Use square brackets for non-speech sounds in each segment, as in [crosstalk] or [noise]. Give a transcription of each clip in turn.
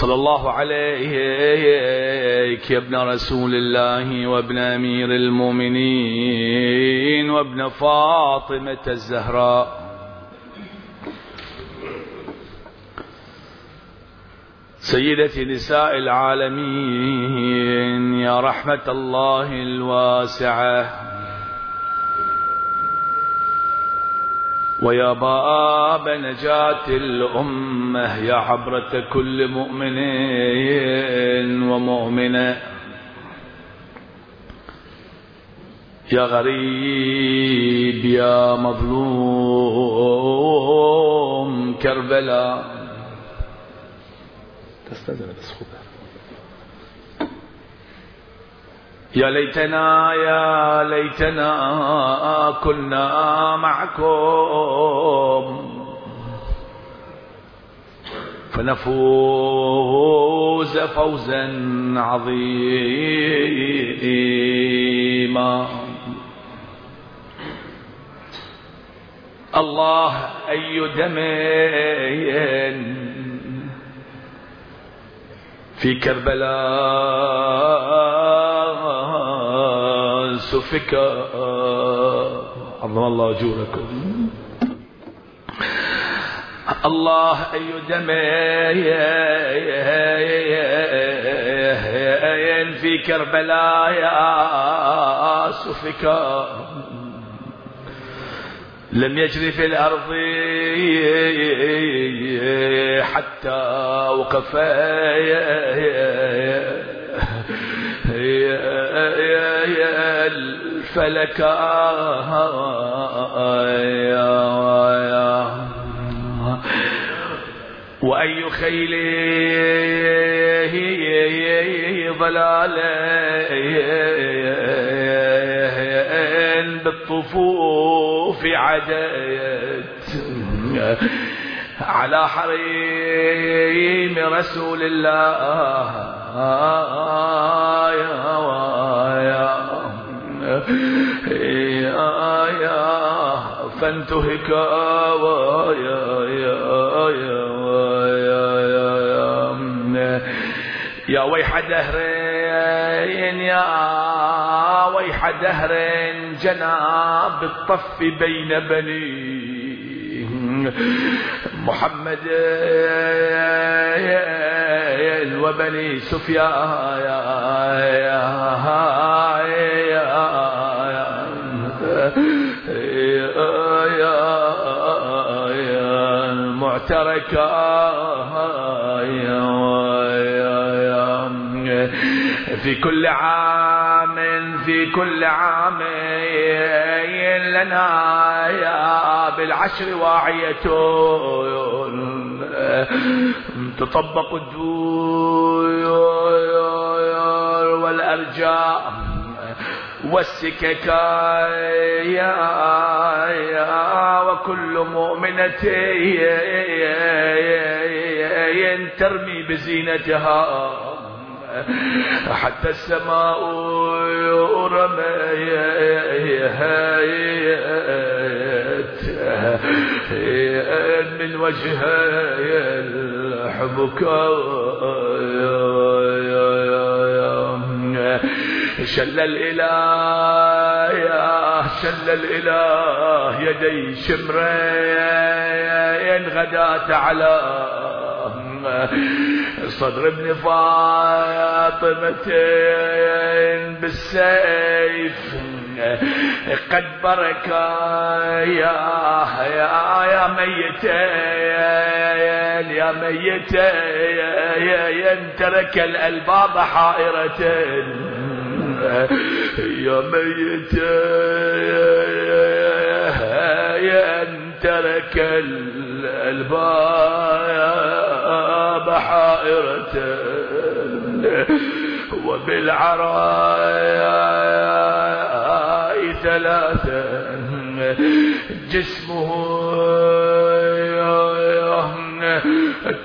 صلى الله عليك يا ابن رسول الله وابن أمير المؤمنين وابن فاطمة الزهراء. سيدة نساء العالمين يا رحمة الله الواسعة. ويا باب نجاة الأمة يا عبرة كل مؤمن ومؤمنة. يا غريب يا مظلوم كربلاء. تستأذن بس يا ليتنا يا ليتنا كنا معكم. فنفوز فوزا عظيما. الله أي دمين في كربلاء. سفك. عظم الله أجوركم. الله أي دمين في كربلاء سفك. لم يجري في الأرض حتى وقف. الفلك وأي خيل ضلال بالطفوف عدت. على حريم رسول الله. يا يا يا فانتهك يا يا يا يا يا ويح دهرين يا ويح دهرين جناب الطف بين بني محمد وبني سفيان المعتركة في كل عام في كل عام لنا يا بالعشر واعية. تطبق الدور والأرجاء والسكك. يا يا وكل مؤمنة ترمي بزينتها. حتى السماء من وجهي الحبك شل الإله يا شل الإله يدي شمرين غداة على صدر ابن فاطمة بالسيف. قد برك يا يا يا ميتين يا ميتين ترك الألباب حائرة. يا ميتين ترك الألباب حائرة. وبالعراء ثلاثة جسمه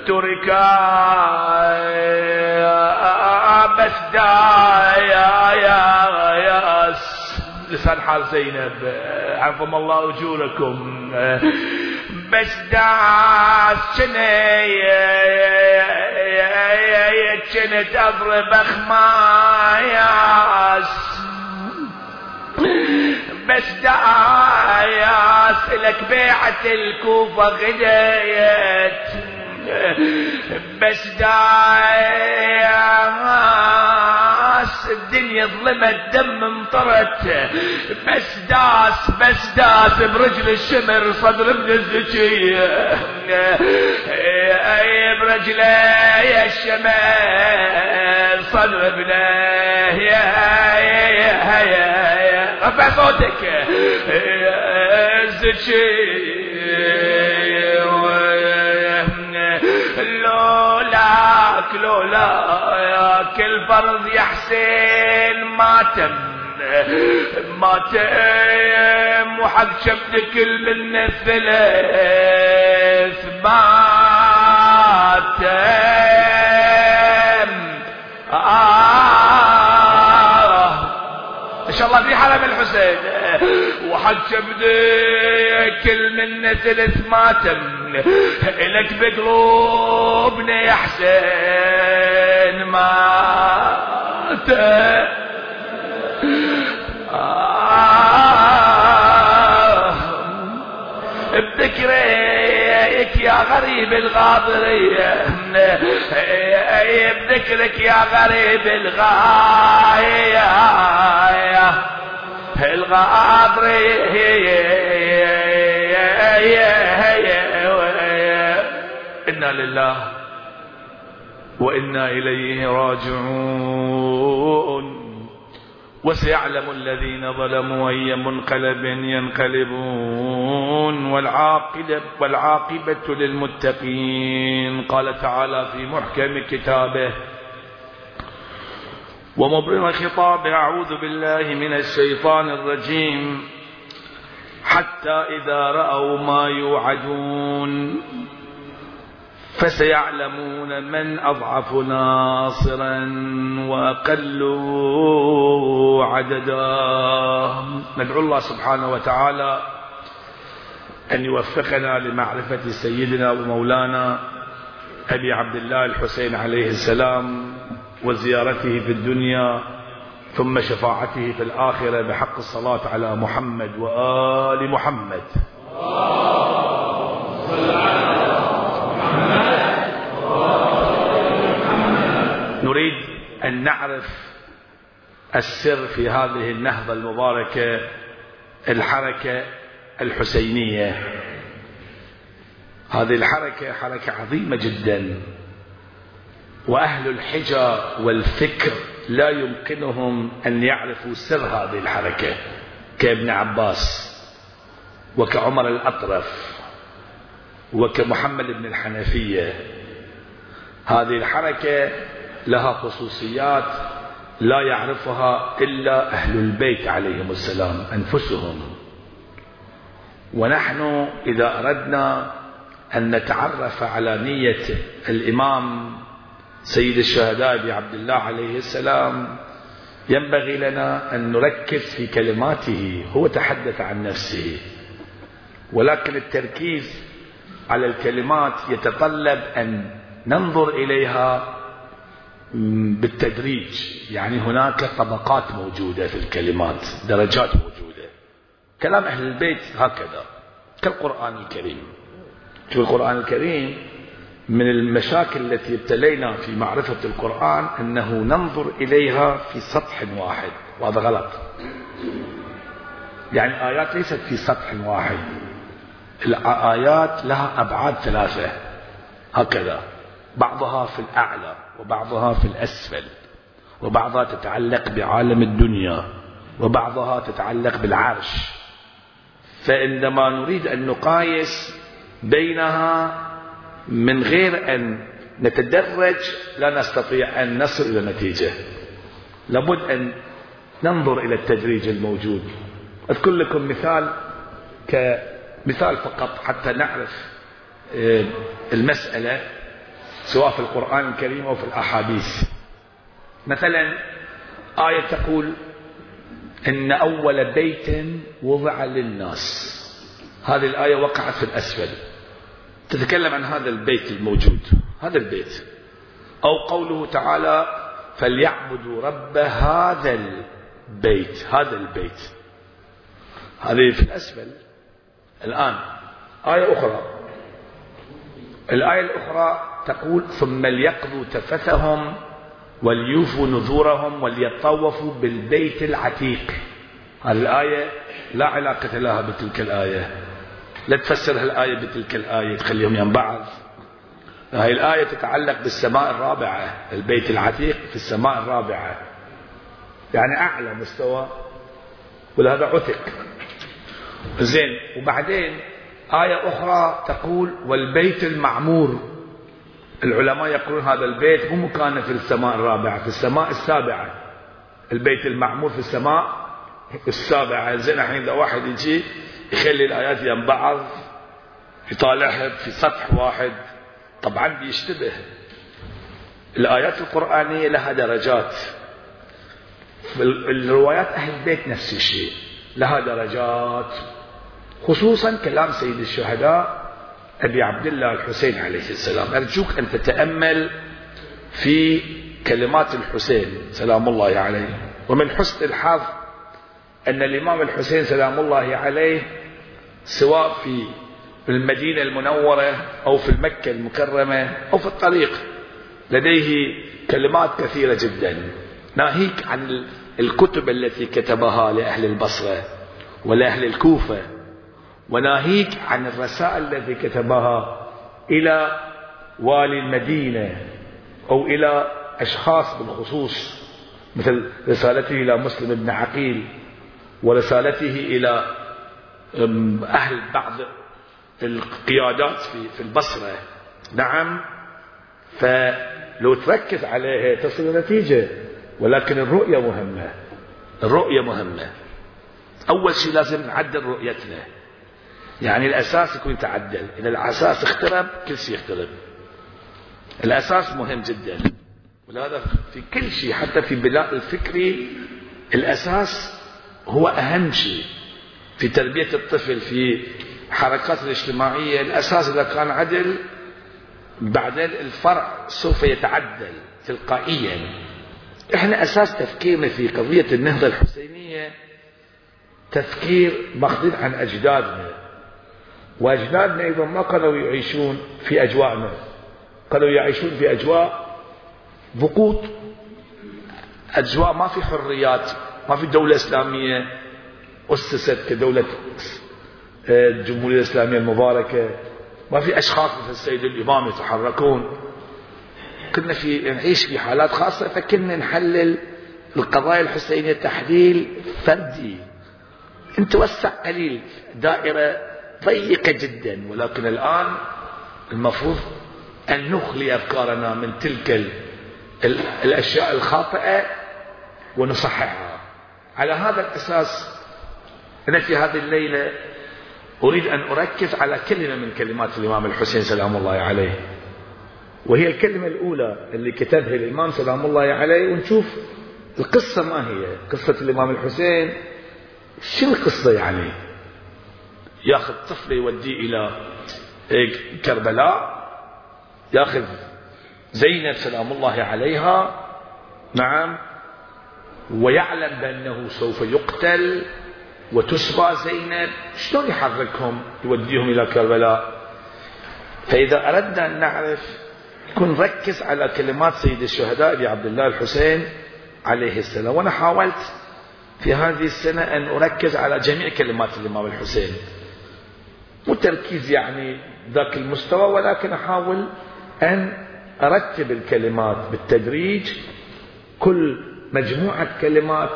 ترك بس يا يا يا لسان حال زينب عظم الله أجوركم. بس داس كنت اضرب أخماياس. بس داياس لك بيعة الكوفة غديت. بس داياس الدنيا ظلمت دم مطرت بس داس بس داس برجل الشمر صدر ابن الزكية. اي برجله يا الشمر صدر ابنه. يا يا يا رفع صوتك الزكية لولاك لولاك الفرض يا حسين ماتم ماتم وحق شبدك من الثلاث ماتم حرم الحسين. وحق شبدك من ثلاث ماتم لك بقلوبنا يا حسين مات آه. بذكرك يا غريب الغاضرية. بذكرك يا غريب الغاية. الغاضرية إنا لله وإنا إليه راجعون. وسيعلم الذين ظلموا أي منقلب ينقلبون. والعاقبة, والعاقبة للمتقين. قال تعالى في محكم كتابه ومبرر خطابه أعوذ بالله من الشيطان الرجيم. حتى إذا رأوا ما يوعدون فسيعلمون من أضعف ناصرا وأقل عددا. ندعو الله سبحانه وتعالى أن يوفقنا لمعرفة سيدنا ومولانا أبي عبد الله الحسين عليه السلام وزيارته في الدنيا ثم شفاعته في الآخرة بحق الصلاة على محمد وآل محمد. نريد أن نعرف السر في هذه النهضة المباركة الحركة الحسينية. هذه الحركة حركة عظيمة جدا. وأهل الحجة والفكر لا يمكنهم أن يعرفوا سر هذه الحركة كابن عباس وكعمر الأطرف وكمحمد بن الحنفية. هذه الحركة لها خصوصيات لا يعرفها إلا أهل البيت عليهم السلام أنفسهم. ونحن إذا أردنا أن نتعرف على نية الإمام سيد الشهداء أبي عبد الله عليه السلام ينبغي لنا أن نركز في كلماته هو تحدث عن نفسه. ولكن التركيز على الكلمات يتطلب أن ننظر إليها بالتدريج. يعني هناك طبقات موجودة في الكلمات درجات موجودة. كلام أهل البيت هكذا كالقرآن الكريم. في القرآن الكريم من المشاكل التي ابتلينا في معرفة القرآن أنه ننظر إليها في سطح واحد. وهذا غلط؟ يعني آيات ليست في سطح واحد. الآيات لها أبعاد ثلاثة. هكذا. بعضها في الأعلى وبعضها في الأسفل. وبعضها تتعلق بعالم الدنيا وبعضها تتعلق بالعرش. فعندما نريد أن نقايس بينها من غير أن نتدرج لا نستطيع أن نصل إلى نتيجة. لابد أن ننظر إلى التدريج الموجود. أذكر لكم مثال كمثال فقط حتى نعرف المسألة سواء في القرآن الكريم أو في الأحاديث. مثلا آية تقول إن أول بيت وضع للناس. هذه الآية وقعت في الأسفل. تتكلم عن هذا البيت الموجود هذا البيت. أو قوله تعالى فليعبدوا رب هذا البيت هذا البيت. هذه في الأسفل. الآن آية أخرى. الآية الأخرى تقول ثم ليقضوا تفثهم وليوفوا نذورهم وليطوفوا بالبيت العتيق. هذه الآية لا علاقة لها بتلك الآية. لا تفسر هالآية بتلك الآية تخليهم يم بعض. هاي الآية تتعلق بالسماء الرابعة البيت العتيق في السماء الرابعة. يعني أعلى مستوى ولهذا عتق. زين وبعدين آية أخرى تقول والبيت المعمور. العلماء يقولون هذا البيت مو مكانه في السماء الرابعة في السماء السابعة. البيت المعمور في السماء السابعة. زين الحين إذا واحد يجي يخلي الآيات يم بعض يطالعها في سطح واحد. طبعا بيشتبه. الآيات القرآنية لها درجات. الروايات أهل البيت نفس الشيء. لها درجات. خصوصا كلام سيد الشهداء أبي عبد الله الحسين عليه السلام. أرجوك أن تتأمل في كلمات الحسين سلام الله عليه. ومن حسن الحظ أن الإمام الحسين سلام الله عليه سواء في المدينة المنورة أو في المكة المكرمة أو في الطريق لديه كلمات كثيرة جدا ناهيك عن الكتب التي كتبها لأهل البصرة ولأهل الكوفة وناهيك عن الرسائل التي كتبها إلى والي المدينة أو إلى أشخاص بالخصوص مثل رسالته إلى مسلم بن عقيل. ورسالته إلى أهل بعض القيادات في البصرة. نعم فلو تركز عليها تصل نتيجة ولكن الرؤية مهمة. الرؤية مهمة. أول شيء لازم نعدل رؤيتنا. يعني الأساس يكون يتعدل. إذا الأساس اخترب كل شيء يخترب. الأساس مهم جدا. ولهذا في كل شيء حتى في بناء الفكري الأساس هو أهم شيء في تربية الطفل في حركات الاجتماعية. الأساس إذا كان عدل بعدين الفرع سوف يتعدل تلقائيا. إحنا أساس تفكيرنا في قضية النهضة الحسينية تفكير ماخذين عن أجدادنا. وأجدادنا أيضا ما كانوا يعيشون في أجواءنا كانوا يعيشون في أجواء ضغوط أجواء ما في حريات. ما في دولة إسلامية أسست كدولة الجمهورية الإسلامية المباركة. ما في أشخاص مثل السيد الإمام يتحركون. كنا في نعيش في حالات خاصة فكنا نحلل القضايا الحسينية تحليل فردي. نتوسع قليل. دائرة ضيقة جدا. ولكن الآن المفروض أن نخلي أفكارنا من تلك الأشياء الخاطئة ونصححها. على هذا الأساس أنا في هذه الليلة أريد أن أركز على كلمة من كلمات الإمام الحسين سلام الله عليه. وهي الكلمة الأولى اللي كتبها الإمام سلام الله عليه ونشوف القصة ما هي. قصة الإمام الحسين شنو القصة يعني؟ ياخذ طفل يوديه إلى كربلاء ياخذ زينب سلام الله عليها. نعم. ويعلم بأنه سوف يقتل وتسبى زينب. شلون يحركهم؟ يوديهم إلى كربلاء. فإذا أردنا أن نعرف كن نركز على كلمات سيد الشهداء أبي عبد الله الحسين عليه السلام. وأنا حاولت في هذه السنة أن أركز على جميع كلمات الإمام الحسين. مو تركيز يعني ذاك المستوى ولكن أحاول أن أرتب الكلمات بالتدريج. كل مجموعة كلمات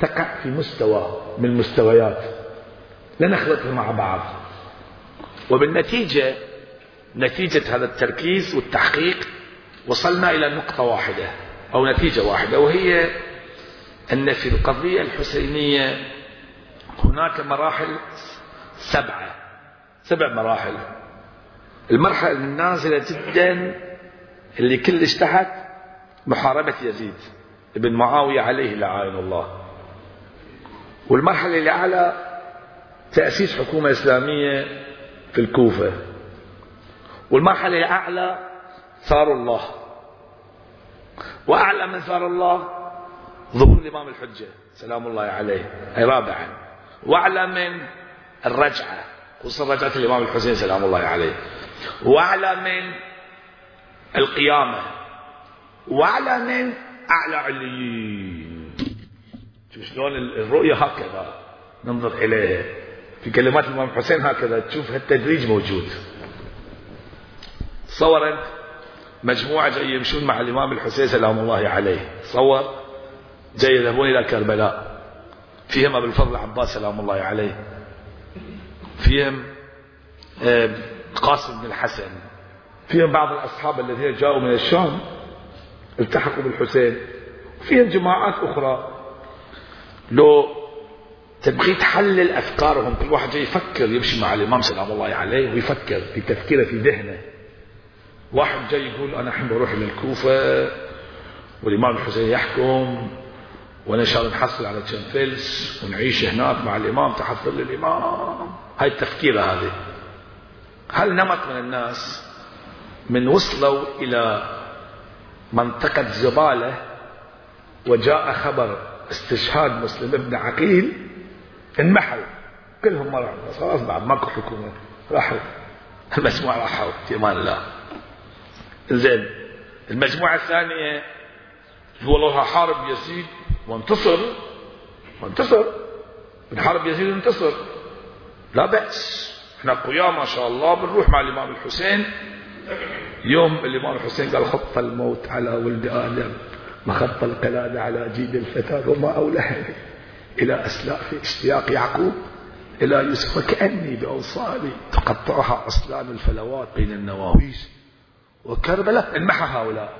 تقع في مستوى من المستويات لا نخلطها مع بعض. وبالنتيجة نتيجة هذا التركيز والتحقيق وصلنا إلى نقطة واحدة أو نتيجة واحدة وهي أن في القضية الحسينية هناك مراحل سبعة. سبع مراحل. المرحلة النازلة جدا اللي كلش تحت محاربة يزيد. ابن معاوية عليه لعائن الله. والمرحلة اللي أعلى تأسيس حكومة إسلامية في الكوفة. والمرحلة الأعلى ثار الله. وأعلى من ثار الله ظهور الإمام الحجة سلام الله عليه أي رابعا. وأعلى من الرجعة خصوصا رجعة الإمام الحسين سلام الله عليه. وأعلى من القيامة. وأعلى من أعلى عليين. شوف شلون الرؤية هكذا. ننظر إليها في كلمات الإمام الحسين هكذا تشوف التدريج موجود. تصور أنت؟ مجموعة جاي يمشون مع الإمام الحسين سلام الله عليه. تصور جاي يذهبون إلى كربلاء. فيهم أبو الفضل العباس سلام الله عليه. فيهم آه، قاسم بن الحسن. فيهم بعض الأصحاب الذين جاءوا من الشام. التحقوا بالحسين. فيهم جماعات أخرى. لو تبغي تحلل أفكارهم كل واحد جاي يفكر يمشي مع الإمام سلام الله عليه ويفكر في تفكيره في ذهنه. واحد جاي يقول أنا الحين بروح للكوفة والإمام الحسين يحكم وأنا إن شاء الله نحصل على كم فلس ونعيش هناك مع الإمام تحضر للإمام. هاي التفكير هذه. هل نمط من الناس؟ من وصلوا إلى منطقة زبالة وجاء خبر استشهاد مسلم ابن عقيل انمحوا كلهم مرة خلاص بعد ماكو حكومة راحوا. المجموعة راحوا. في أمان الله. زين المجموعة الثانية هو الله حارب يزيد وانتصر. وانتصر. بنحارب يزيد وانتصر لا بأس. إحنا قيام ما شاء الله بنروح مع الإمام الحسين. يوم الإمام الحسين قال خط الموت على ولد آدم وخط القلادة على جيد الفتى وما أولى إلى أسلاف اشتياق يعقوب إلى يوسف وكأني بأوصالي تقطعها أصلان الفلوات بين النواويس وكربلاء. انمحى هؤلاء.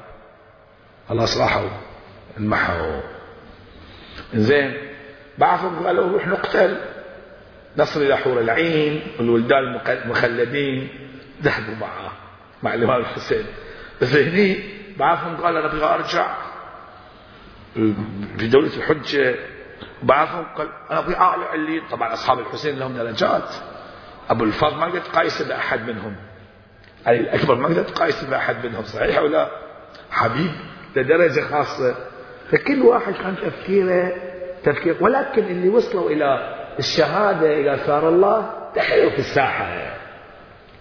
خلاص راحوا. انمحوا. زين بعضهم قالوا روح نقتل. نصل إلى حور العين والولدان المخلدين ذهبوا معه مع الإمام الحسين بس هني بعضهم قال أنا أبغى أرجع. في دولة الحجة بعضهم قال أنا أبغى أعلى علي طبعا أصحاب الحسين لهم درجات أبو الفضل ما قدرت تقايس بأحد منهم. علي الأكبر ما قدرت تقايس بأحد منهم. صحيح ولا؟ حبيب لدرجة خاصة. فكل واحد كان تفكيره تفكير. ولكن اللي وصلوا إلى الشهادة إلى ثار الله دخلوا في الساحة.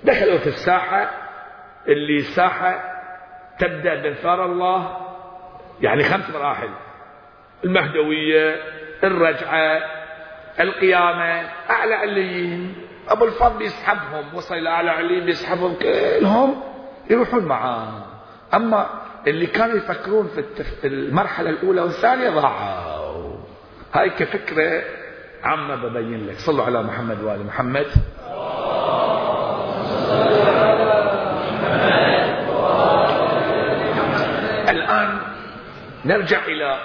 دخلوا في الساحة اللي ساحة تبدأ من ثار الله يعني خمس مراحل. المهدوية الرجعة القيامة أعلى عليين أبو الفضل يسحبهم وصل إلى أعلى عليين يسحبهم كلهم يروحون معاه أما اللي كانوا يفكرون في المرحلة الأولى والثانية ضاعوا. هاي كفكرة عامة ببين لك. صلوا على محمد وآل محمد الآن نرجع إلى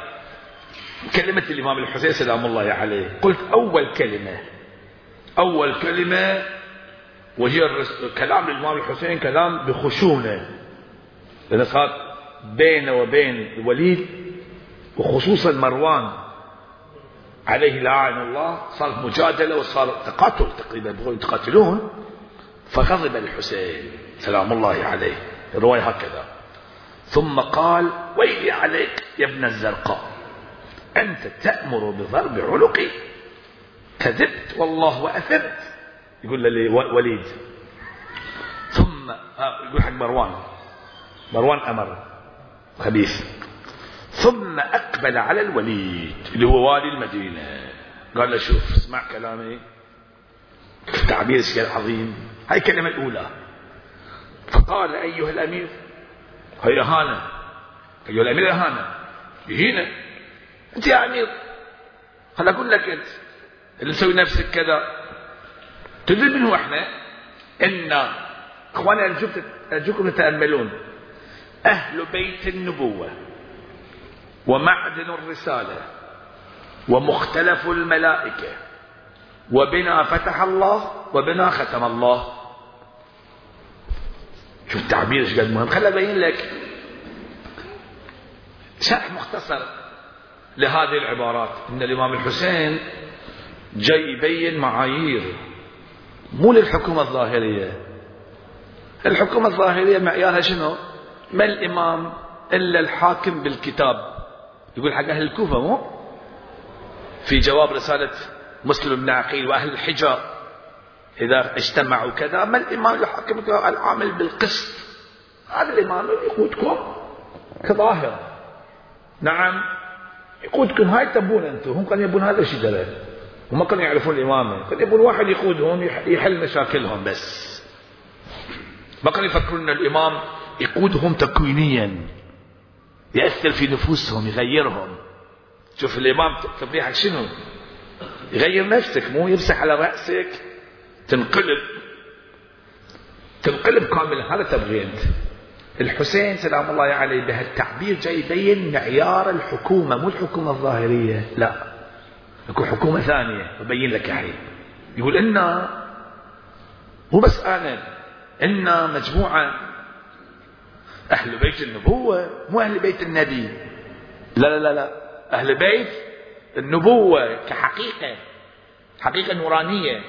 كلمة الإمام الحسين سلام الله عليه. قلت أول كلمة أول كلمة وهي كلام الإمام الحسين كلام بخشونة. لأن صار بينه وبين الوليد وخصوصا مروان عليه لعن الله صارت مجادلة وصار تقاتل تقريبا يتقاتلون فغضب الحسين سلام الله عليه. الرواية هكذا. ثم قال ويلي عليك يا ابن الزرقاء أنت تأمر بضرب عنقي. كذبت والله وأثرت. يقول لوليد ثم آه يقول حق مروان. مروان أمر. خبيث. ثم أقبل على الوليد اللي هو والي المدينة. قال له شوف اسمع كلامي. تعبير شيء عظيم هاي الكلمة الأولى. فقال أيها الأمير هي إهانة. أيها الأمير إهانة. يهينة أنت يا أمير. خل أقول لك أنت اللي تسوي نفسك كذا. تدري منه إحنا؟ إن إخواني أرجوكم تتأملون. أهل بيت النبوة ومعدن الرسالة ومختلف الملائكة. وبنا فتح الله وبنا ختم الله. شوف التعبير إيش قد مهم؟ خليني ابين لك. شرح مختصر لهذه العبارات. إن الإمام الحسين جاي يبين معايير. مو للحكومة الظاهرية. الحكومة الظاهرية معيارها شنو؟ ما الإمام إلا الحاكم بالكتاب. يقول حق أهل الكوفة مو؟ في جواب رسالة مسلم بن عقيل وأهل الحجر. إذا اجتمعوا كذا ما الإمام الحاكم العامل بالقسط؟ هذا الإمام يقودكم كظاهرة نعم. يقودكم هاي تبون أنتم هم كانوا يبون هذا الشجرة هم كانوا يعرفون الإمامة كانوا يبون واحد يقودهم يحل مشاكلهم بس. ما كانوا يفكرون أن الإمام يقودهم تكوينيا. يأثر في نفوسهم يغيرهم. شوف الإمام تبريحك شنو؟ يغير نفسك مو يمسح على رأسك. تنقلب. تنقلب كاملا هذا تبغي أنت الحسين سلام الله عليه بهالتعبير جاي يبين معيار الحكومة مو الحكومة الظاهرية لا. اكو حكومة ثانية يبين لك الحين يقول إنا مو بس أنا إنا مجموعة أهل بيت النبوة مو أهل بيت النبي. لا لا لا لا. أهل بيت النبوة كحقيقة حقيقة نورانية.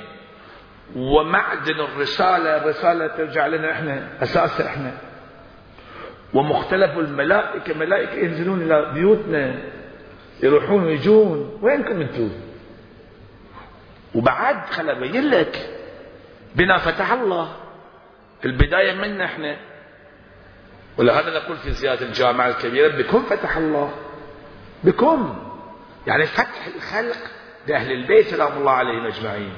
ومعدن الرسالة الرسالة ترجع لنا إحنا أساسها إحنا. ومختلف الملائكة ملائكة ينزلون إلى بيوتنا يروحون ويجون. وينكم أنتم وبعد خل أبين لك بنا فتح الله. البداية منا إحنا. ولهذا نقول في زيادة الجامعة الكبيرة بكم فتح الله؟ بكم؟ يعني فتح الخلق لأهل البيت سلام الله عليهم أجمعين.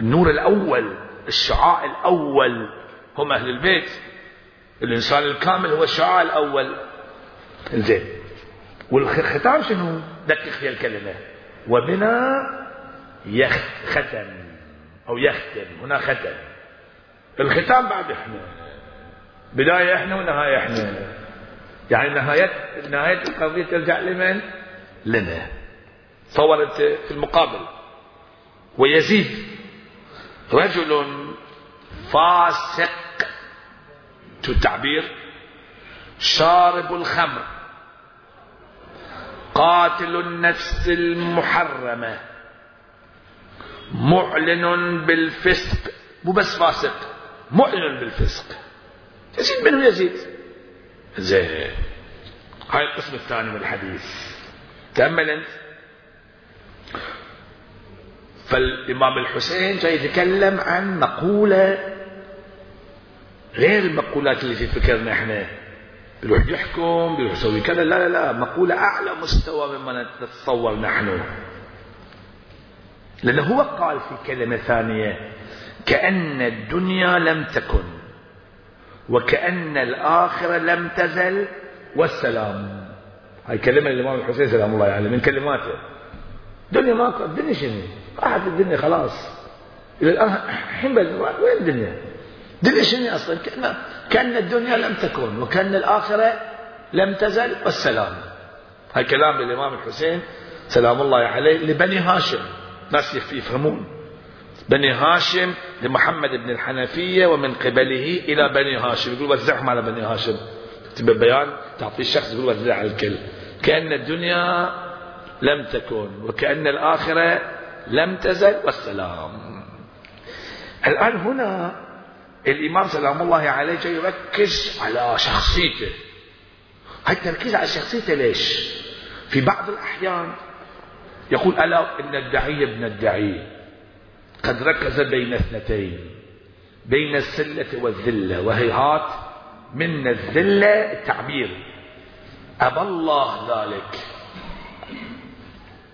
النور الأول الشعاع الأول. هم أهل البيت. الإنسان الكامل هو الشعاع الأول. زين. والختام شنو؟ دقق في الكلمة. وبنا ختم أو يختم. هنا ختم. الختام بعد إحنا. بداية إحنا ونهاية إحنا. يعني نهاية نهاية القضية ترجع لمن؟ لنا. صورت في المقابل. ويزيد. رجل فاسق التعبير شارب الخمر قاتل النفس المحرمة معلن بالفسق مو بس فاسق معلن بالفسق. يزيد منه يزيد. زين. هاي القسم الثاني من الحديث. تأمل أنت. فالإمام الحسين جاي يتكلم عن مقولة غير المقولات اللي في فكرنا إحنا. بيروح يحكم بيروح يسوي كذا. لا لا لا مقولة أعلى مستوى مما نتصور نحن. لأنه هو قال في كلمة ثانية كأن الدنيا لم تكن وكأن الآخرة لم تزل والسلام. هاي كلمة الإمام الحسين سلام الله عليه من كلماته. الدنيا ما الدنيا شنو؟ راحت الدنيا خلاص. إلى الآن الحين وين الدنيا؟ الدنيا شنو أصلا كأن, كأن الدنيا لم تكن وكأن الآخرة لم تزل والسلام. هاي كلام للإمام الحسين سلام الله عليه لبني هاشم. ناس يفهمون. بني هاشم لمحمد بن الحنفية ومن قبله إلى بني هاشم. يقول وزعهم على بني هاشم. تكتب بيان تعطيه الشخص يقول وزع على الكل. كأن الدنيا لم تكن وكأن الآخرة لم تزل والسلام. الآن هنا الإمام سلام الله عليه يركز على شخصيته. هاي التركيز على شخصيته ليش؟ في بعض الأحيان يقول ألا إن الدعي ابن الدعي قد ركز بين اثنتين بين السلة والذلة وهيهات من الذلة التعبير. أبى الله ذلك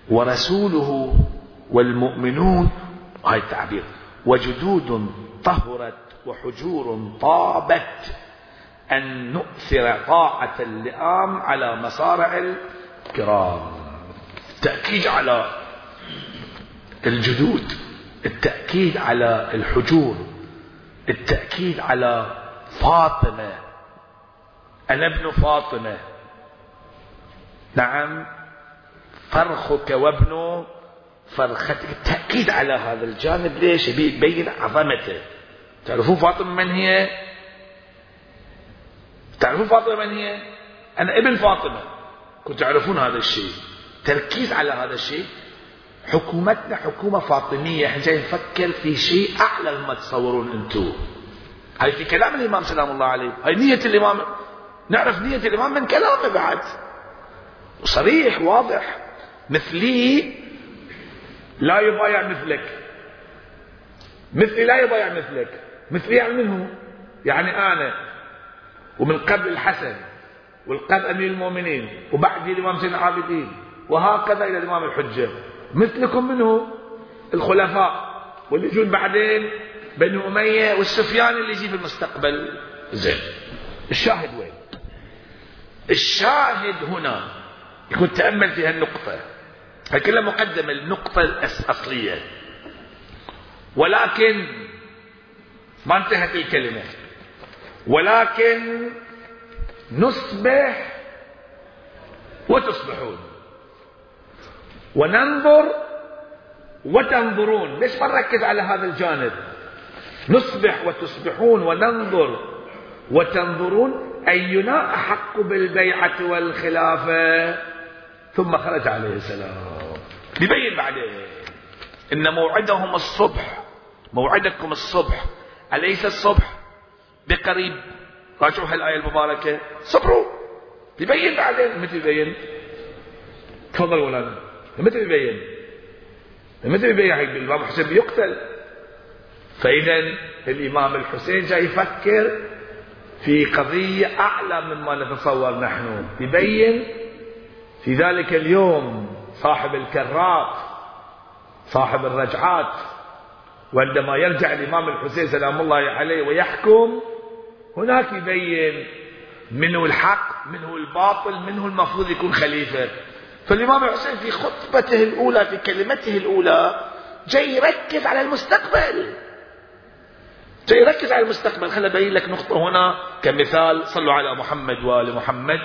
ورسوله والمؤمنون هاي التعبير وجدود طهرت وحجور طابت أن نؤثر طاعة اللئام على مصارع الكرام. التأكيد على الجدود التأكيد على الحجور التأكيد على فاطمة. أنا ابن فاطمة. نعم فرخك وابن فرختك التأكيد على هذا الجانب. ليش؟ يبين عظمته. تعرفون فاطمة من هي؟ تعرفون فاطمة من هي؟ أنا ابن فاطمة. كنت تعرفون هذا الشيء. تركيز على هذا الشيء. حكومتنا حكومة فاطمية. إحنا جاي نفكر في شيء أعلى مما تصورون أنتم. هاي في كلام الإمام سلام الله عليه. هاي نية الإمام. نعرف نية الإمام من كلامه بعد. صريح واضح. مثلي لا يبايع مثلك. مثلي لا يبايع مثلك. مثلي يعني منه يعني أنا ومن قبل الحسن والقبل أمير المؤمنين وبعد الإمام سيدنا العابدين وهكذا إلى الإمام الحجة. مثلكم منه الخلفاء واللي يجون بعدين بنو أمية والسفيان اللي يجي في المستقبل. زين. الشاهد وين؟ الشاهد هنا. يكون تأمل في هالنقطة. هي كلها مقدمة النقطة الأصلية ولكن ما انتهت الكلمة. ولكن نصبح وتصبحون. وننظر وتنظرون. ليش ما نركز على هذا الجانب؟ نصبح وتصبحون وننظر وتنظرون أينا أحق بالبيعة والخلافة. ثم خرج عليه السلام. ببين بعدين إن موعدهم الصبح موعدكم الصبح أليس الصبح؟ بقريب. راجعوا هالآية المباركة. صبروا. ببين بعدين متى يبين تفضل ولا متى يبين متى يبين الإمام حسين بيقتل؟ فإذا الإمام الحسين جاي يفكر في قضية أعلى مما نتصور نحن. يبين في ذلك اليوم. صاحب الكرات صاحب الرجعات وعندما يرجع الإمام الحسين سلام الله عليه ويحكم هناك يبين منه الحق منه الباطل منه المفروض يكون خليفة. فالإمام الحسين في خطبته الأولى في كلمته الأولى جاي يركز على المستقبل. جاي يركز على المستقبل. خليني أبين لك نقطة هنا كمثال صلوا على محمد وآل محمد.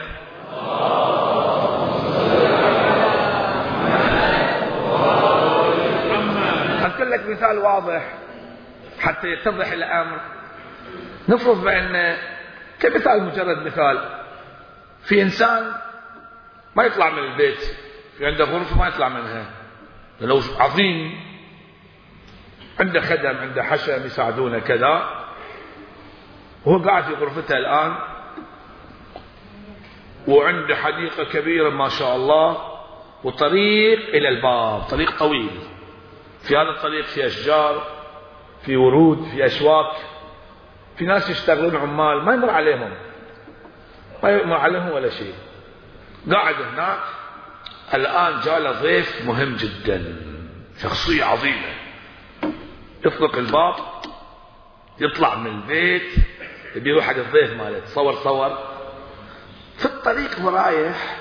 لك مثال واضح حتى يتضح الأمر. نفرض بأن كمثال مجرد مثال. في إنسان ما يطلع من البيت في عنده غرفة ما يطلع منها. لو عظيم عنده خدم عنده حشم يساعدونه كذا. وهو قاعد في غرفته الآن وعنده حديقة كبيرة ما شاء الله وطريق إلى الباب طريق طويل. في هذا الطريق في أشجار في ورود في أشواك في ناس يشتغلون عمال ما يمر عليهم. ما يمر عليهم ولا شيء. قاعد هناك الآن جاء ضيف مهم جدا شخصية عظيمة. يطلق الباب يطلع من البيت يروح حق الضيف ماله. تصور تصور. في الطريق ورايح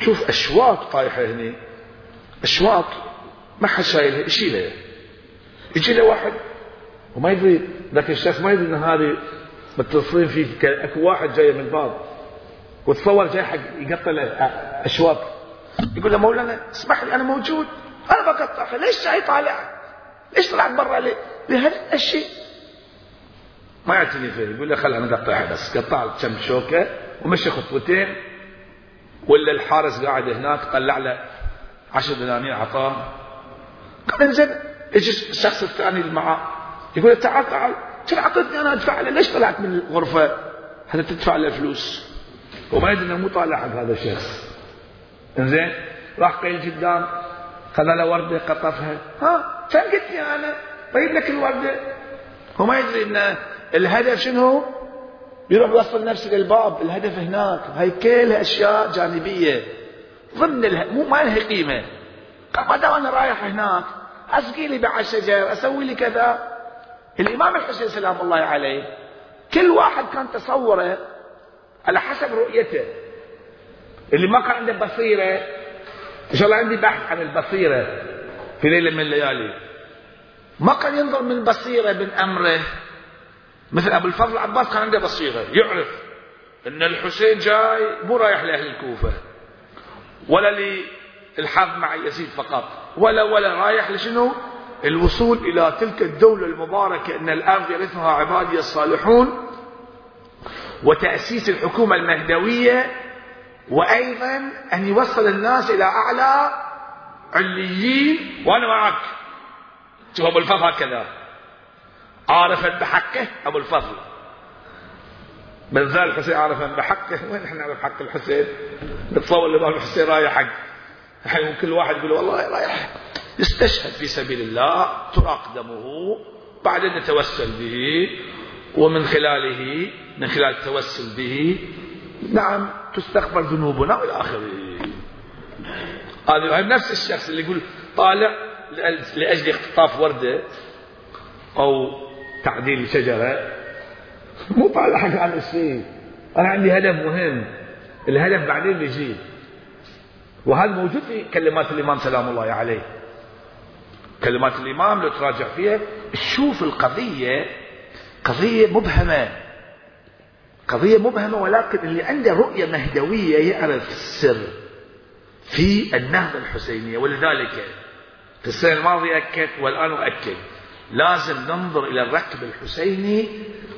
تشوف أشواط طايحة هني. أشواط ما حد شايلها يشيلها يجي له واحد. وما يدري ذاك الشخص ما يدري إن هذه متصلين فيه أكو واحد جاي من الباب وتصور جاي حق يقطع له اشواط يقول له مولانا اسمح لي أنا موجود. أنا بقطعها ليش جاي طالع؟ ليش طلعت برا ليه؟ لهذا الشيء ما يعتني فيه يقول له خل أنا اقطعها بس. قطعت كم شوكة ومشي خطوتين. ولا الحارس قاعد هناك طلع له عشر دنانير اعطاه قال انزين إيش الشخص الثاني اللي معاه يقول تعال تعال. اعطيتني أنا أدفع له. ليش طلعت من الغرفة؟ هذا تدفع له فلوس؟ وما يدري إنه مو طالع حق هذا الشخص. إنزين راح قيل قدام خذ له وردة قطفها. ها لي أنا طيب لك الوردة. هو ما يدري ان الهدف شنو؟ يروح يوصل نفسه للباب الهدف هناك. هاي كلها أشياء جانبية. ضمن اله... مو ما لها قيمة. ما دام أنا رايح هناك. اسقي لي بعد شجر أسوي لي كذا. الإمام الحسين سلام الله عليه كل واحد كان تصوره على حسب رؤيته. اللي ما كان عنده بصيرة إن شاء الله عندي بحث عن البصيرة في ليلة من الليالي. ما كان ينظر من بصيرة من أمره. مثل أبو الفضل العباس كان عنده بصيرة يعرف إن الحسين جاي مو رايح لأهل الكوفة ولا للحظ مع يزيد فقط. ولا ولا رايح لشنو؟ الوصول إلى تلك الدولة المباركة إن الأرض يرثها عبادي الصالحون وتأسيس الحكومة المهدوية وأيضا أن يوصل الناس إلى أعلى عليين. وأنا معك. شوف أبو الفضل هكذا. عارفا بحقه أبو الفضل. من ذا الحسين عرفا بحقه؟ وين إحنا نعرف حق الحسين؟ نتصور الامام الحسين رايح حق. الحين كل واحد يقول والله رايح يستشهد في سبيل الله تراق دمه بعدين نتوسل به ومن خلاله من خلال التوسل به نعم تستغفر ذنوبنا وإلى آخره. هذا نفس الشخص اللي يقول طالع لاجل اختطاف ورده أو تعديل شجرة. مو طالع حق على الشيء. أنا عندي هدف مهم. الهدف بعدين بيجي وهذا موجود في كلمات الإمام سلام الله عليه. كلمات الإمام لو تراجع فيها تشوف القضية قضية مبهمة. قضية مبهمة ولكن اللي عنده رؤية مهدوية يعرف السر في النهضة الحسينية. ولذلك في السنة الماضية أكد والآن أؤكد. لازم ننظر إلى الركب الحسيني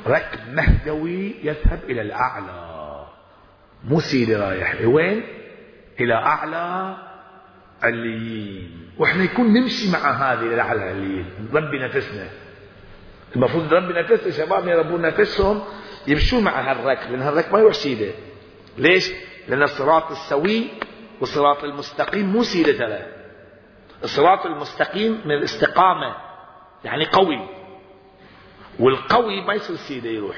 ركب مهدوي يذهب إلى الأعلى. مو سيدي رايح. وين؟ إلى أعلى عليين وإحنا يكون نمشي مع هذه الاعلى عليين نربي نفسنا. المفروض نربي نفسنا شبابنا يربون نفسهم يمشون مع هالركب لأن هالركب ما يروح سيدة. ليش؟ لأن الصراط السوي والصراط المستقيم مو سيدة ترى. الصراط المستقيم من الاستقامة يعني قوي. والقوي ما يصير سيدة يروح.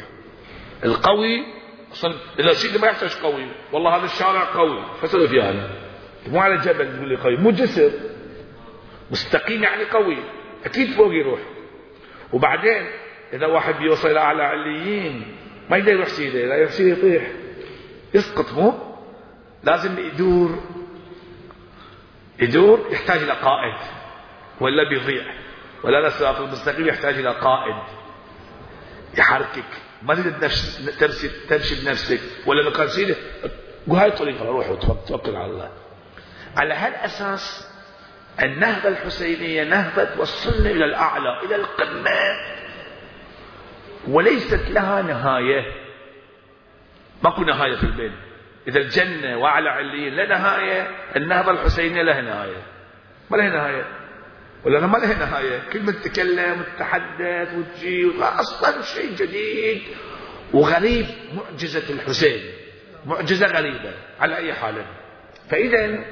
القوي أصلا سيده ما يحتاج قوي. والله هذا الشارع قوي. فسوي فيه أنا مو على جبل تقول لي قوي. مو جسر. مستقيم يعني قوي. أكيد فوق يروح. وبعدين إذا واحد بيوصل إلى أعلى عليين ما يقدر يروح سيدة. اذا يروح سيدة يطيح. يسقط مو؟ لازم يدور. يدور يحتاج إلى قائد. ولا بيضيع. ولا الصراط المستقيم يحتاج إلى قائد. يحركك. ما تقدر تمشي تمشي بنفسك ولا لو كان سيده هاي الطريقة روح وتوكل على الله. على هالأساس النهضة الحسينية نهضة توصلنا إلى الأعلى إلى القمة. وليست لها نهاية. ماكو نهاية في البين إذا الجنة وأعلى عليين لا نهاية النهضة الحسينية لها نهاية. ما لها نهاية. ولا ما له نهاية كل ما تتكلم وتتحدث وتجي أصلا شيء جديد وغريب. معجزة الحسين. معجزة غريبة على أي حال. فإذا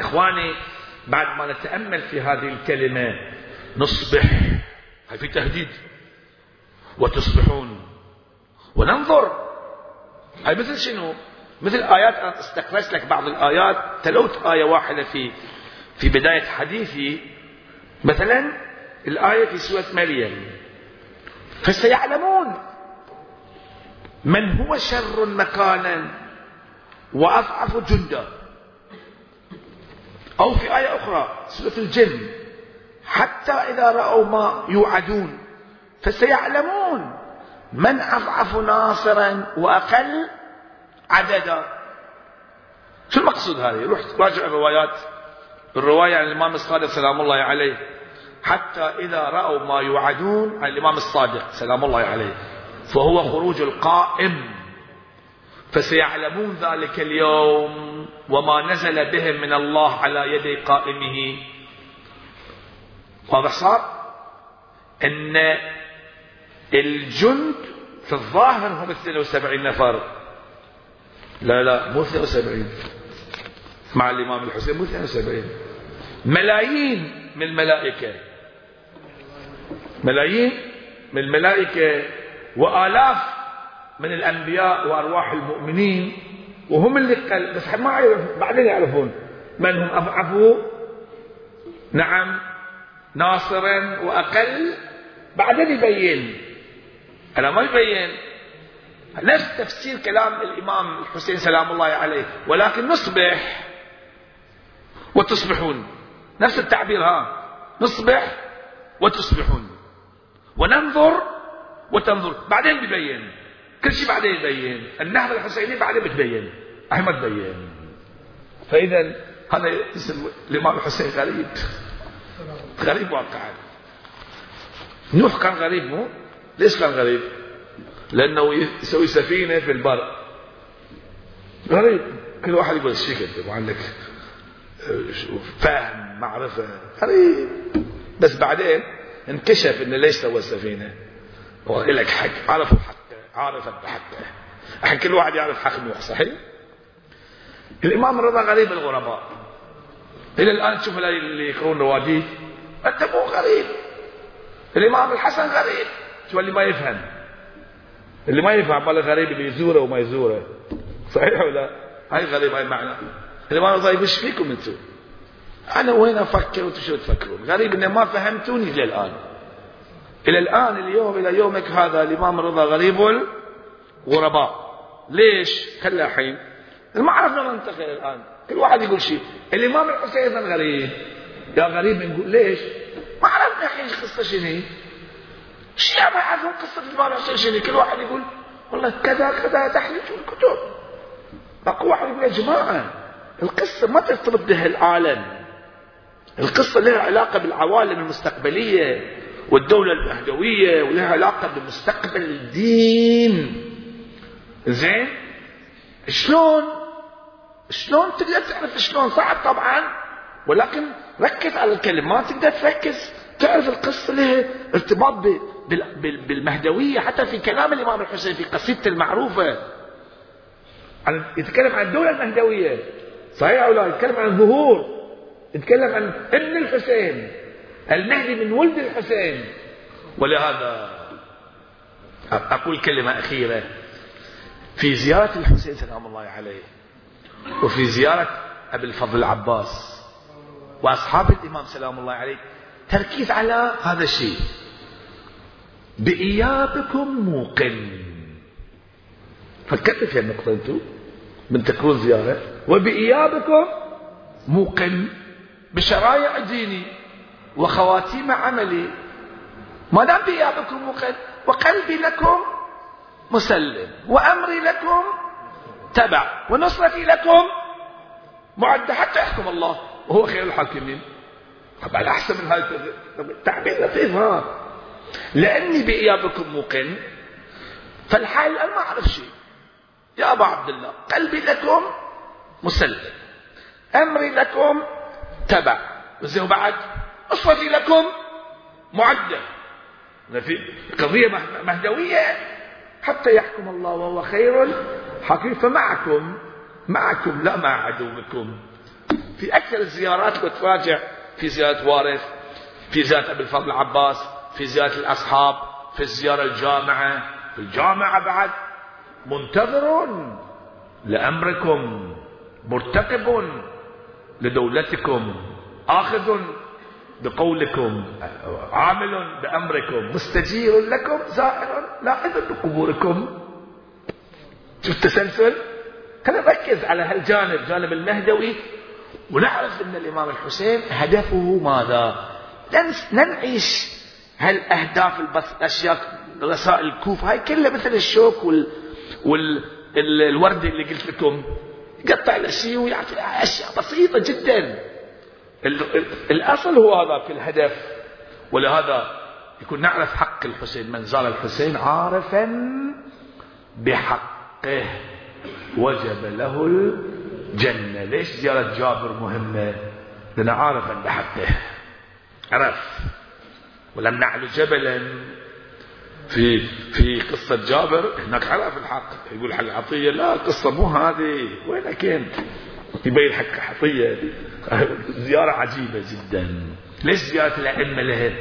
إخواني بعد ما نتأمل في هذه الكلمة نصبح هاي في تهديد وتصبحون. وننظر. هاي مثل شنو؟ مثل آيات استخرجت لك بعض الآيات. تلوت آية واحدة في في بداية حديثي. مثلا الآية في سورة مريم. فسيعلمون من هو شر مكانا وأضعف جندا. أو في آية أخرى سورة الجن حتى إذا رأوا ما يوعدون فسيعلمون من أضعف ناصرا وأقل عددا. شو المقصود هذه؟ روح راجع الروايات. الرواية عن الإمام الصادق سلام الله عليه. حتى إذا رأوا ما يوعدون عن الإمام الصادق سلام الله عليه. فهو خروج القائم. فسيعلمون ذلك اليوم وما نزل بهم من الله على يد قائمه. واضح صار؟ إن الجند في الظاهر هم 72 نفر. لا لا مو 72 مع الإمام الحسين مو 72 ملايين من الملائكة. ملايين من الملائكة وآلاف من الأنبياء وأرواح المؤمنين وهم اللي قل بس ما يعرف بعدين يعرفون من هم. أضعفوا نعم. ناصرا وأقل. بعدين يبين. أنا ما يبين. نفس تفسير كلام الإمام الحسين سلام الله عليه ولكن نصبح وتصبحون. نفس التعبير ها. نصبح وتصبحون. وننظر وتنظر. بعدين ببين كل شيء بعدين يبين. النهضة الحسينية بعدين بتبين. أهي ما تبين فإذا هذا اسم الإمام الحسين غريب. غريب واقعا. نوح كان غريب مو؟ ليش كان غريب؟ لأنه يسوي سفينة في البر. غريب. كل واحد يقول إيش فيك انت فهم معرفة قريب. بس بعدين انكشف انه ليش سوى السفينة هو لك حق عرفوا حقه عارفت بحقه الحين كل واحد يعرف حق نوح صحيح. الإمام الرضا غريب الغرباء. إلى الآن تشوف اللي يقرون رواديد أنت مو غريب. الإمام الحسن غريب. شو اللي ما يفهم. اللي ما يفهم مال الغريب اللي يزوره وما يزوره. صحيح ولا هاي غريب هاي معنى. الإمام الرضا إيش فيكم أنتم أنا وين أفكر وأنتم شو تفكرون؟ غريب إن ما فهمتوني إلى الآن. إلى الآن اليوم إلى يومك هذا الإمام الرضا غريب الغرباء. ليش؟ خلى الحين. ما عرفنا ننتقل الآن. كل واحد يقول شيء. الإمام الحسين أيضا غريب يا غريب نقول ليش؟ ما عرفنا الحين قصة شنو الشيعة ما يعرفون قصة الإمام الحسين شنو كل واحد يقول والله كذا كذا تحليل الكتب. باقي واحد يقول يا جماعة القصة ما ترتبط بها العالم. القصة لها علاقة بالعوالم المستقبلية والدولة المهدوية ولها علاقة بمستقبل الدين. زين؟ شلون؟ شلون تقدر تعرف شلون صعب طبعا؟ ولكن ركز على الكلمات تقدر تركز. تعرف القصة لها ارتباط بالمهدوية حتى في كلام الإمام الحسين في قصيدته المعروفة. يتكلم عن الدولة المهدوية. صحيح أو لا؟ يتكلم عن الظهور يتكلم عن ابن الحسين المهدي من ولد الحسين. ولهذا أقول كلمة أخيرة. في زيارة الحسين سلام الله عليه وفي زيارة أبي الفضل العباس وأصحاب الإمام سلام الله عليه تركيز على هذا الشيء. بإيابكم موقن. فكرت في النقطة أنتم من تكون زيارة؟ وبإيابكم موقن بشرايع ديني وخواتيم عملي. ما دام بإيابكم موقن وقلبي لكم مسلم وأمري لكم تبع ونصرتي لكم معدة حتى يحكم الله. وهو خير الحاكمين. طبعا أحسن من هذا التعبير لطيف ها؟ لأني بإيابكم موقن فالحال أنا ما أعرف شيء. يا أبا عبد الله قلبي لكم مسلم. أمري لكم تبع. زين وبعد؟ أصوتي لكم معدة في قضية مهدوية؟ حتى يحكم الله وهو خير. حكيم فمعكم معكم لا مع عدوكم. في أكثر الزيارات لو تراجع في زيارة وارث في زيارة أبي الفضل العباس في زيارة الأصحاب في الزيارة الجامعة. في الجامعة بعد منتظر لأمركم. مرتقب لدولتكم آخذ بقولكم عامل بأمركم مستجير لكم زائر لاحظ بقبوركم. شوف التسلسل خلينا نركز على هالجانب جانب المهدوي. ونعرف إن الإمام الحسين هدفه ماذا؟ لن نعيش هالأهداف البس الأشياء رسائل الكوفة هاي كلها مثل الشوك وال والورد اللي قلت لكم. يقطع الاشياء ويعطي أشياء بسيطة جدا. الأصل هو هذا في الهدف ولهذا يكون نعرف حق الحسين. من زال الحسين عارفا بحقه. وجب له الجنة. ليش زيارة جابر مهمة؟ لأنه عارفا بحقه. عرف؟ ولم نعلو جبلا. في في قصة جابر هناك عرف الحق. يقول حق عطية لا القصة مو هذه. وين كنت يبين حق عطية. زيارة عجيبة جدا. ليش زيارة الأئمة لها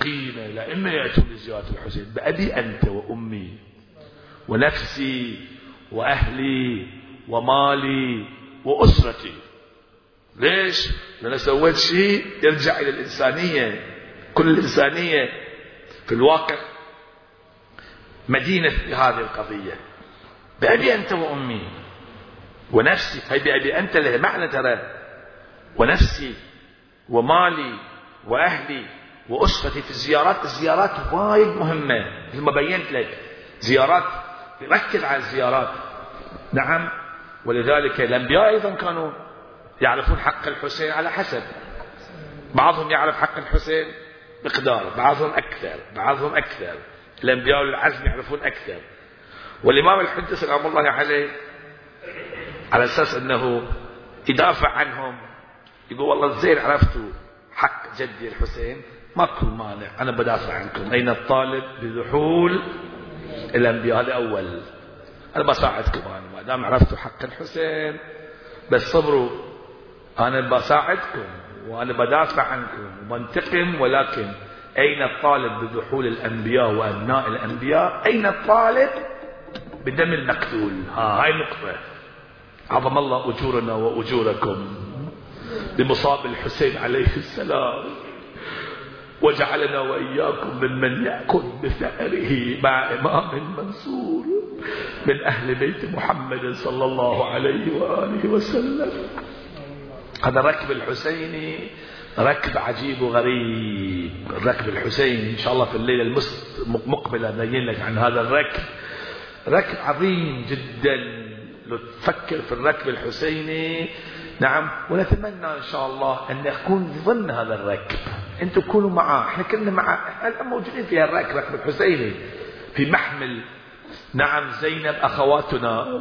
قيمة الأئمة يأتون لزيارة الحسين بأبي أنت وأمي ونفسي وأهلي ومالي وأسرتي. ليش؟ لأن سويت شيء يرجع إلى الإنسانية. كل الإنسانية في الواقع مدينة هذه القضية. بأبي أنت وأمي. ونفسي. هي بأبي أنت لها معنى ترى. ونفسي ومالي وأهلي وأسرتي في الزيارات. الزيارات وايد مهمة. مثل ما بينت لك. زيارات. ركز على الزيارات. نعم. ولذلك الأنبياء أيضا كانوا يعرفون حق الحسين على حسب. بعضهم يعرف حق الحسين مقدار بعضهم أكثر بعضهم أكثر. الأنبياء العزم يعرفون أكثر. والإمام الحجة سلام الله عليه على أساس أنه يدافع عنهم يقول والله زين عرفتوا حق جدي الحسين ماكو مانع أنا بدافع عنكم. أين الطالب؟ بذحول الأنبياء هذا أول أنا بساعدكم أنا ما دام عرفتوا حق الحسين بس صبروا. أنا بساعدكم وأنا بدافع عنكم وبنتقم ولكن أين الطالب بدخول الأنبياء وأبناء الأنبياء؟ أين الطالب بدم المقتول؟ ها هاي النقطة عظم الله أجورنا وأجوركم بمصاب الحسين عليه السلام. وجعلنا وإياكم ممن يأكل بثأره مع إمام منصور من أهل بيت محمد صلى الله عليه وآله وسلم. هذا ركب الحسيني ركب عجيب وغريب. الركب الحسيني إن شاء الله في الليلة المقبلة نبين لك عن هذا الركب. ركب عظيم جدا. لو تفكر في الركب الحسيني نعم ونتمنى إن شاء الله أن نكون ضمن هذا الركب. أنتم تكونوا معاه. إحنا كلنا معاه إحنا موجودين في الركب ركب الحسيني في محمل. نعم زينب أخواتنا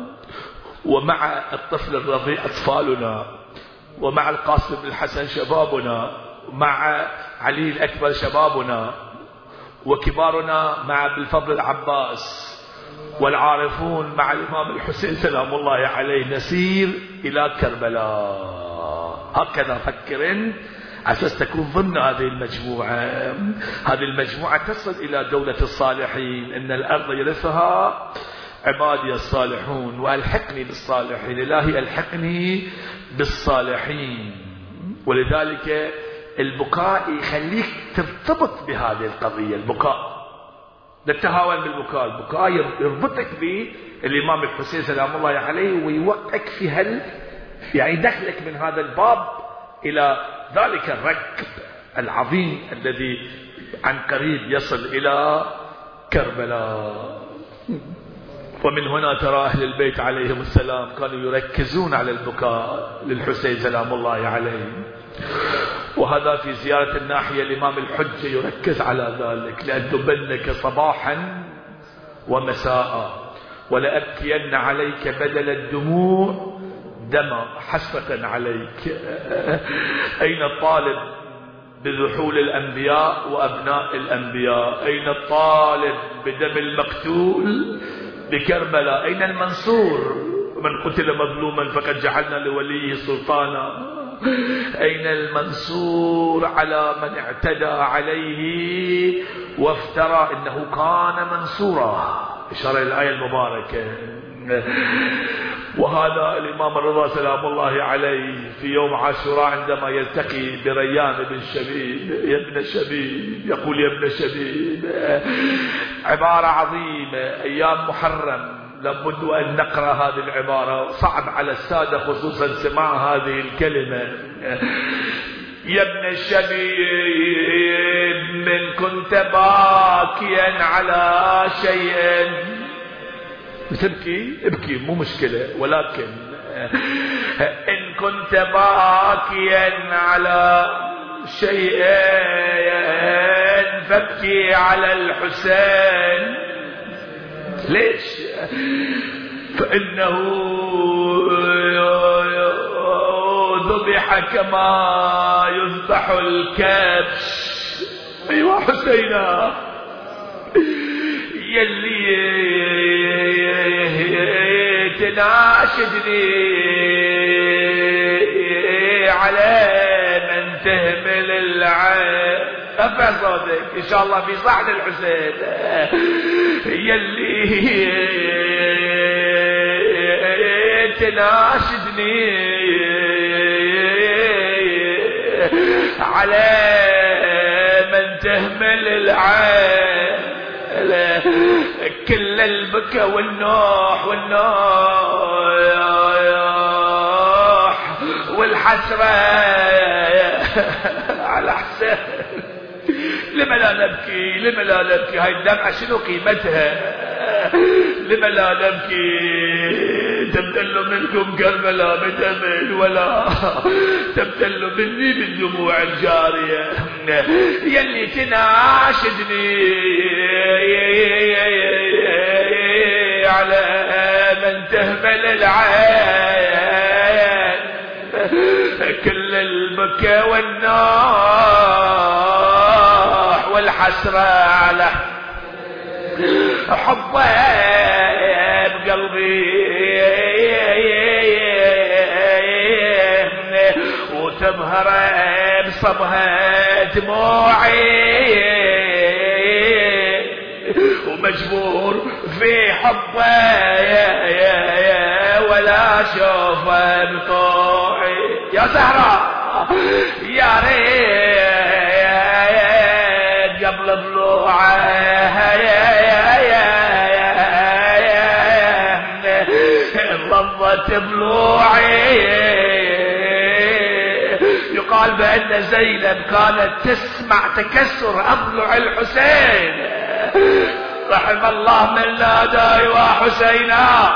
ومع الطفل الرضيع أطفالنا. ومع القاسم الحسن شبابنا مع علي الأكبر شبابنا وكبارنا مع بالفضل العباس والعارفون مع الإمام الحسين سلام الله عليه نسير إلى كربلاء. هكذا فكر أساس تكون ضمن هذه المجموعة. هذه المجموعة تصل إلى دولة الصالحين إن الأرض يرثها عبادي الصالحون وألحقني بالصالحين. إلهي ألحقني بالصالحين. ولذلك البكاء يخليك ترتبط بهذه القضية البكاء. لا تتهاون بالبكاء. البكاء يربطك بالإمام الحسين سلام الله عليه ويوقعك في هل يعني دخلك من هذا الباب إلى ذلك الركب العظيم الذي عن قريب يصل إلى كربلاء. ومن هنا ترى أهل البيت عليهم السلام كانوا يركزون على البكاء للحسين سلام الله عليه. وهذا في زيارة الناحية الإمام الحجة يركز على ذلك لأن تبنك صباحا ومساء ولأبكين عليك بدل الدموع دما حسرة عليك. أين الطالب بذحول الأنبياء وأبناء الأنبياء؟ أين الطالب بدم المقتول بكربلاء. أين المنصور؟ من قتل مظلوما فقد جعلنا لوليه سلطانا. أين المنصور على من اعتدى عليه وافترى إنه كان منصورا؟ إشارة إلى الآية المباركة. وهذا الإمام الرضا سلام الله عليه في يوم عاشوراء عندما يلتقي بريان بن شبيب يا ابن شبيب يقول يا ابن شبيب عبارة عظيمة أيام محرم لابد أن نقرأ هذه العبارة صعب على السادة خصوصا سماع هذه الكلمة. يا ابن الشبيب من كنت باكيا على شيء تبكي ابكي مو مشكلة ولكن إن كنت باكيا على شيء فابكي على الحسين. ليش؟ فإنه ذبح كما يذبح الكبش. أيوة حسينا يلي تناشدني على من تهمل العين ارفع صوتك إن شاء الله في صحن الحسين. يلي تناشدني على من تهمل العين [laughs] كل البكا والنوح والنوح والحسرة [laughs] على حسين لما لا نبكي لما لا نبكي هاي الدمعة شنو قيمتها؟ [laughs] لما لا نبكي. تبتل منكم كربلاء بتمل ولا تبتل مني بالدموع الجارية. يلي تناشدني على من تهمل العين. كل البكى والنوح والحسرة على حبه بقلبي. بصبها دموعي. ومجبور في حبه ولا أشوفه بطوعي يا زهرة يا ريت قبل ضلوعه. ضبط ضلوعي يقال بأن زينب كانت تسمع تكسر أضلع الحسين. رحم الله من نادى وحسينا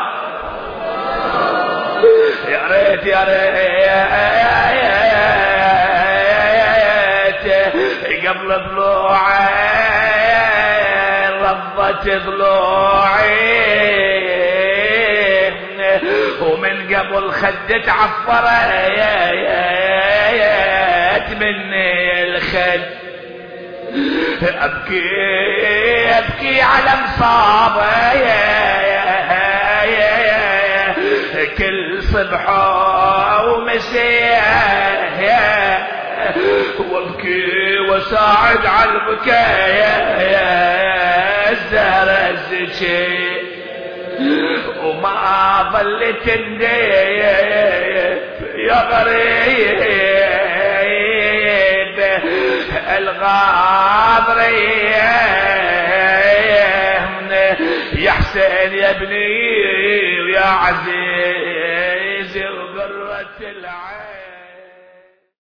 يا ريت يا ريت قبل ضلوعي رضت ضلوعي ومن قبل خدت يا يا مني الخد أبكي أبكي على مصابة. كل صبحه ومسيه وأبكي وساعد على البكايا يا الزهرة الزكي. وما ظلت يا غريب. الغابرية يا حسين يا ابني ويا عزيز وقرة العين.